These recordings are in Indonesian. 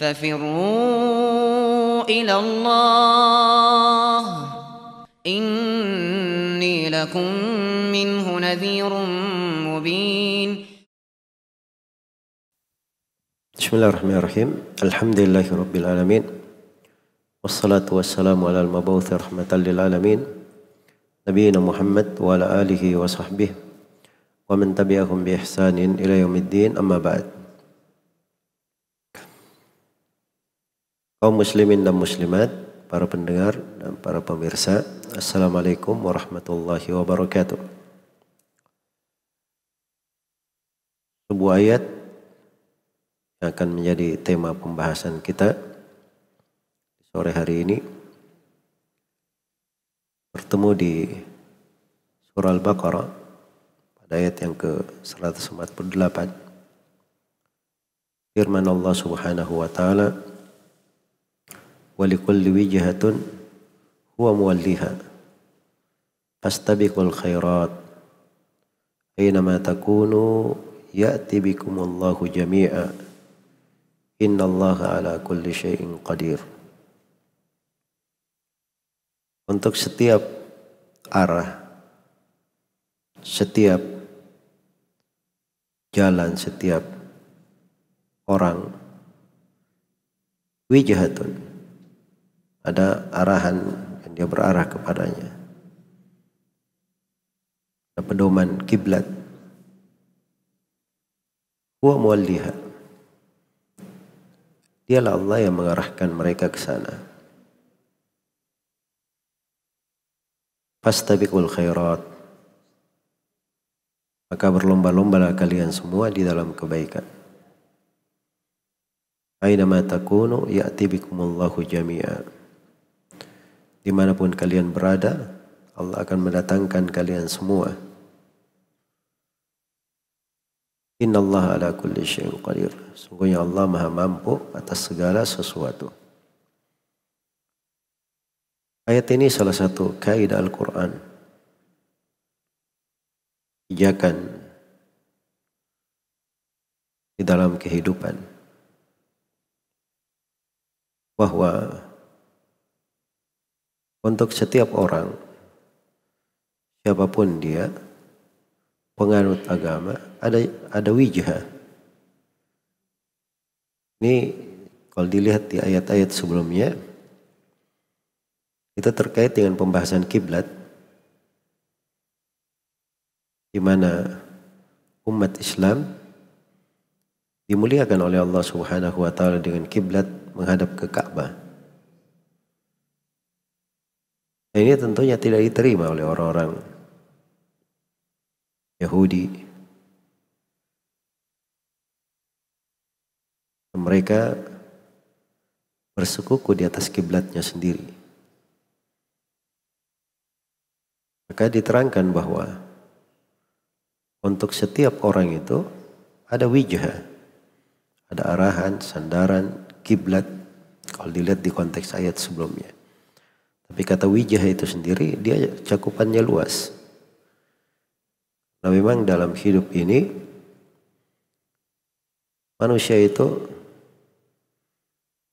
ففروا إلى الله. إني لكم منه نذير مبين. بسم الله الرحمن الرحيم. الحمد لله رب العالمين. والصلاة والسلام على المبعوث رحمة للعالمين. نبينا محمد وعلى آله وصحبه ومن تبعهم بإحسان إلى يوم الدين. أما بعد. Kaum muslimin dan muslimat, para pendengar dan para pemirsa, Assalamualaikum warahmatullahi wabarakatuh. Sebuah ayat yang akan menjadi tema pembahasan kita sore hari ini bertemu di surah Al-Baqarah pada ayat yang ke-148. Firman Allah Subhanahu wa taala walikulli wijhatun huwa muwalliha fastabiqul khairat aynama takunu ya'ti bikumullahu jami'a innallaha ala kulli syai'in qadir untuk setiap arah setiap jalan setiap orang wijhatun ada arahan yang dia berarah kepadanya. Ada pedoman kiblat. Huwa muwalliha. Dialah Allah yang mengarahkan mereka ke sana. Fastabiqul khairat. Maka berlomba-lombalah kalian semua di dalam kebaikan. Aina ma takunu ya'ti bikumullahu jami'a di mana pun kalian berada, Allah akan mendatangkan kalian semua. Inna Allah ala kulli syai'in qadir. Sungguhnya Allah maha mampu atas segala sesuatu. Ayat ini salah satu kaidah Al-Quran. Pijakan di dalam kehidupan. Bahwa untuk setiap orang, siapa pun dia, penganut agama, ada ada wijah. Ini kalau dilihat di ayat-ayat sebelumnya, itu terkait dengan pembahasan kiblat, di mana umat Islam dimuliakan oleh Allah Subhanahu wa taala dengan kiblat menghadap ke Ka'bah. Ini tentunya tidak diterima oleh orang-orang Yahudi. Mereka bersekuku di atas kiblatnya sendiri. Maka diterangkan bahwa untuk setiap orang itu ada wijah, ada arahan, sandaran, kiblat. Kalau dilihat di konteks ayat sebelumnya. Tapi kata wijah itu sendiri dia cakupannya luas. Nah memang dalam hidup ini manusia itu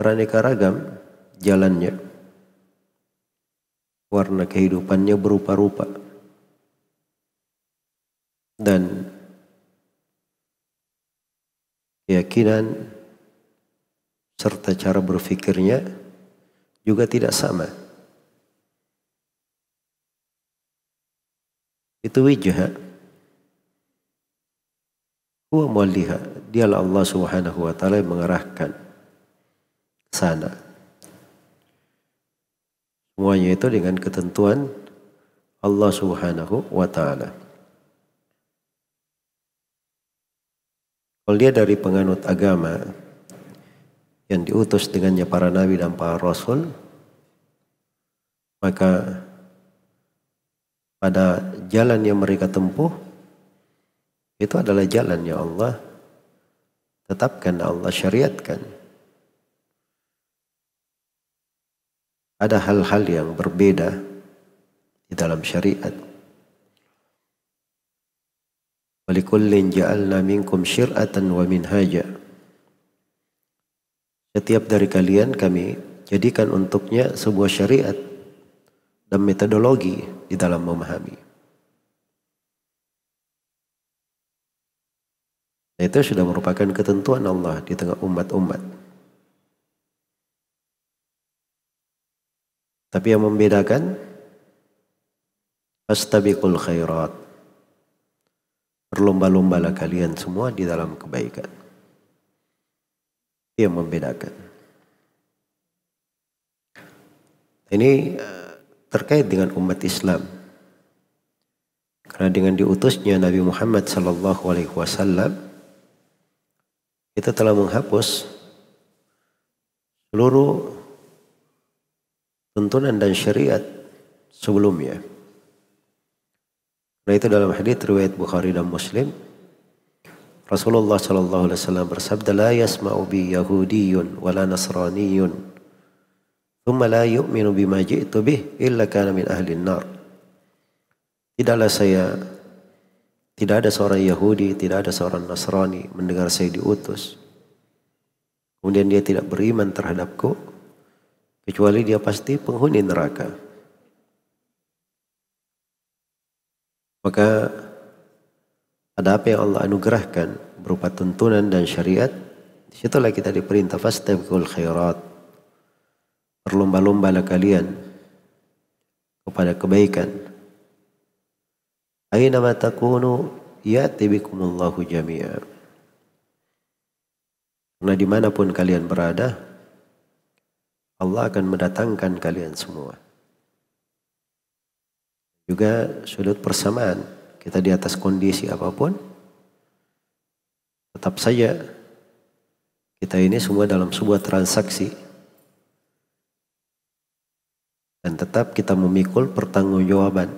beraneka ragam jalannya. Warna kehidupannya berupa-rupa. Dan keyakinan serta cara berfikirnya juga tidak sama. Itu wijah. Huwa mualliha. Dialah Allah subhanahu wa ta'ala yang mengarahkan sana. Semuanya itu dengan ketentuan Allah subhanahu wa ta'ala. Kalau dia dari penganut agama yang diutus dengannya para nabi dan para rasul, maka pada jalan yang mereka tempuh itu adalah jalan yang Allah tetapkan, Allah syariatkan. Ada hal-hal yang berbeda di dalam syariat. Walikullin ja'alna minkum syir'atan wa minhaja. Setiap dari kalian kami jadikan untuknya sebuah syariat dan metodologi di dalam memahami. Nah, itu sudah merupakan ketentuan Allah di tengah umat-umat. Tapi yang membedakan Astabiqul khairat. Berlomba-lombalah kalian semua di dalam kebaikan. Itu yang membedakan. Ini eh, terkait dengan umat Islam. Karena dengan diutusnya Nabi Muhammad sallallahu alaihi wasallam kita telah menghapus seluruh tuntunan dan syariat sebelumnya. Nah itu dalam hadis riwayat Bukhari dan Muslim Rasulullah sallallahu alaihi wasallam bersabda la yasma'u bi yahudiyyun wala nasraniyyun thumma la yu'minu bima ji'tu bih illa kana min ahli nar Tidaklah saya tidak ada seorang Yahudi, tidak ada seorang Nasrani mendengar saya diutus. Kemudian dia tidak beriman terhadapku, kecuali dia pasti penghuni neraka. Maka ada apa yang Allah anugerahkan berupa tuntunan dan syariat, di situlah kita diperintah fastabiqul khairat. Berlomba-lombalah kalian kepada kebaikan. Aina ma takunu ya'ti bikumullahu jami'a. Karena di mana pun kalian berada, Allah akan mendatangkan kalian semua. Juga sudut persamaan, kita di atas kondisi apa pun, tetap saja kita ini semua dalam sebuah transaksi dan tetap kita memikul pertanggungjawaban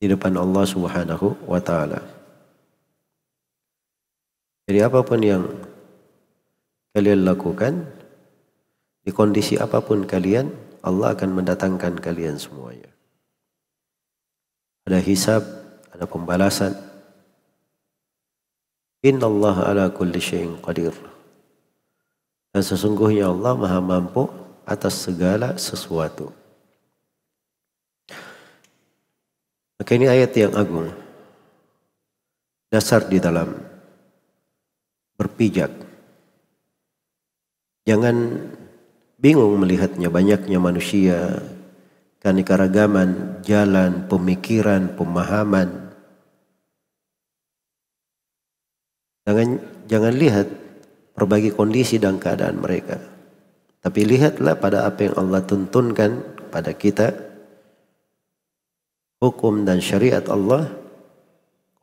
di depan Allah Subhanahu wa taala. Jadi apa pun yang kalian lakukan, di kondisi apa pun kalian, Allah akan mendatangkan kalian semuanya. Ada hisab, ada pembalasan. Inna Allah ala kulli syai'in qadir. Dan sesungguhnya Allah maha mampu atas segala sesuatu. Maka ini ayat yang agung. Dasar di dalam berpijak Jangan bingung melihatnya banyaknya manusia, keanekaragaman, jalan, pemikiran, pemahaman. Jangan jangan lihat berbagai kondisi dan keadaan mereka. Tapi lihatlah pada apa yang Allah tuntunkan pada kita hukum dan syariat Allah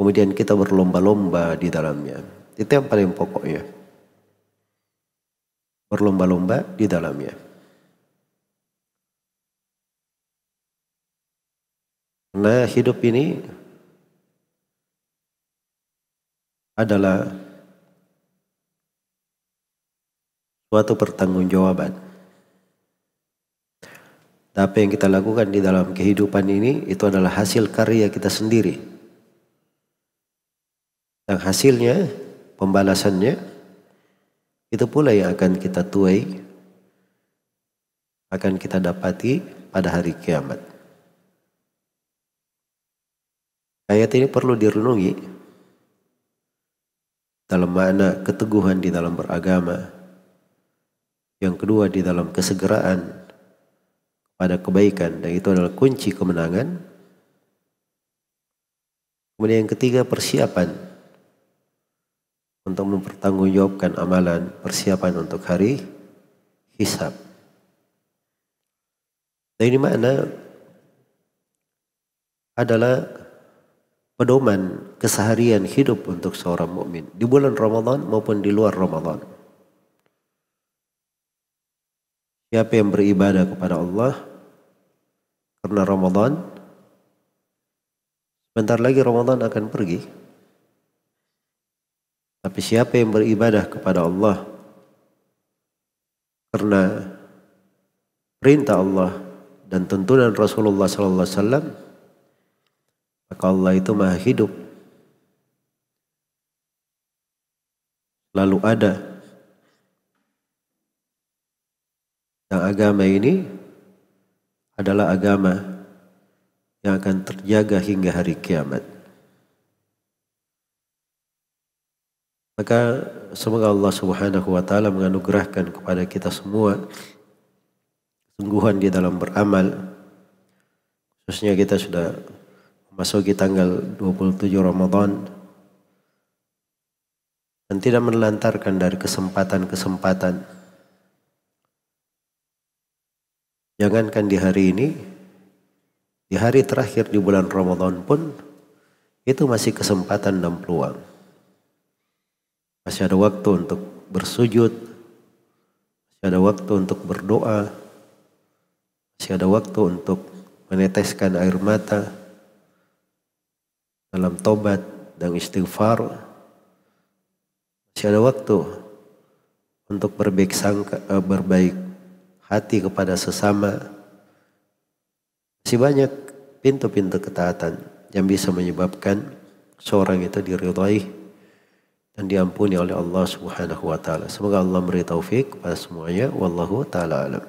kemudian kita berlomba-lomba di dalamnya. Itu yang paling pokoknya berlomba-lomba di dalamnya. Nah hidup ini adalah suatu pertanggungjawaban. Apa yang kita lakukan di dalam kehidupan ini itu adalah hasil karya kita sendiri. Dan hasilnya, pembalasannya itu pula yang akan kita tuai, akan kita dapati pada hari kiamat. Ayat ini perlu direnungi dalam makna keteguhan di dalam beragama. Yang kedua di dalam kesegeraan pada kebaikan dan itu adalah kunci kemenangan. Kemudian yang ketiga persiapan untuk mempertanggungjawabkan amalan persiapan untuk hari hisab. Dan ini makna adalah pedoman keseharian hidup untuk seorang mukmin di bulan Ramadan maupun di luar Ramadan. Siapa yang beribadah kepada Allah karena Ramadan sebentar lagi Ramadan akan pergi. Tapi siapa yang beribadah kepada Allah karena perintah Allah dan tuntunan Rasulullah sallallahu alaihi wasallam maka Allah itu maha hidup lalu ada. Dan agama ini adalah agama yang akan terjaga hingga hari kiamat. Maka semoga Allah Subhanahu wa taala menganugerahkan kepada kita semua sungguhan di dalam beramal. Khususnya kita sudah memasuki tanggal 27 Ramadan dan tidak menelantarkan dari kesempatan-kesempatan. Jangankan di hari ini, di hari terakhir di bulan Ramadan pun itu masih kesempatan dan peluang. Masih ada waktu untuk bersujud. Masih ada waktu untuk berdoa. Masih ada waktu untuk meneteskan air mata dalam tobat dan istighfar. Masih ada waktu untuk berbaik sangka, eh, berbaik hati kepada sesama. Masih banyak pintu-pintu ketaatan yang bisa menyebabkan seorang itu diridhai dan diampuni oleh Allah Subhanahu wa taala. Semoga Allah memberi taufik kepada semuanya wallahu taala alam.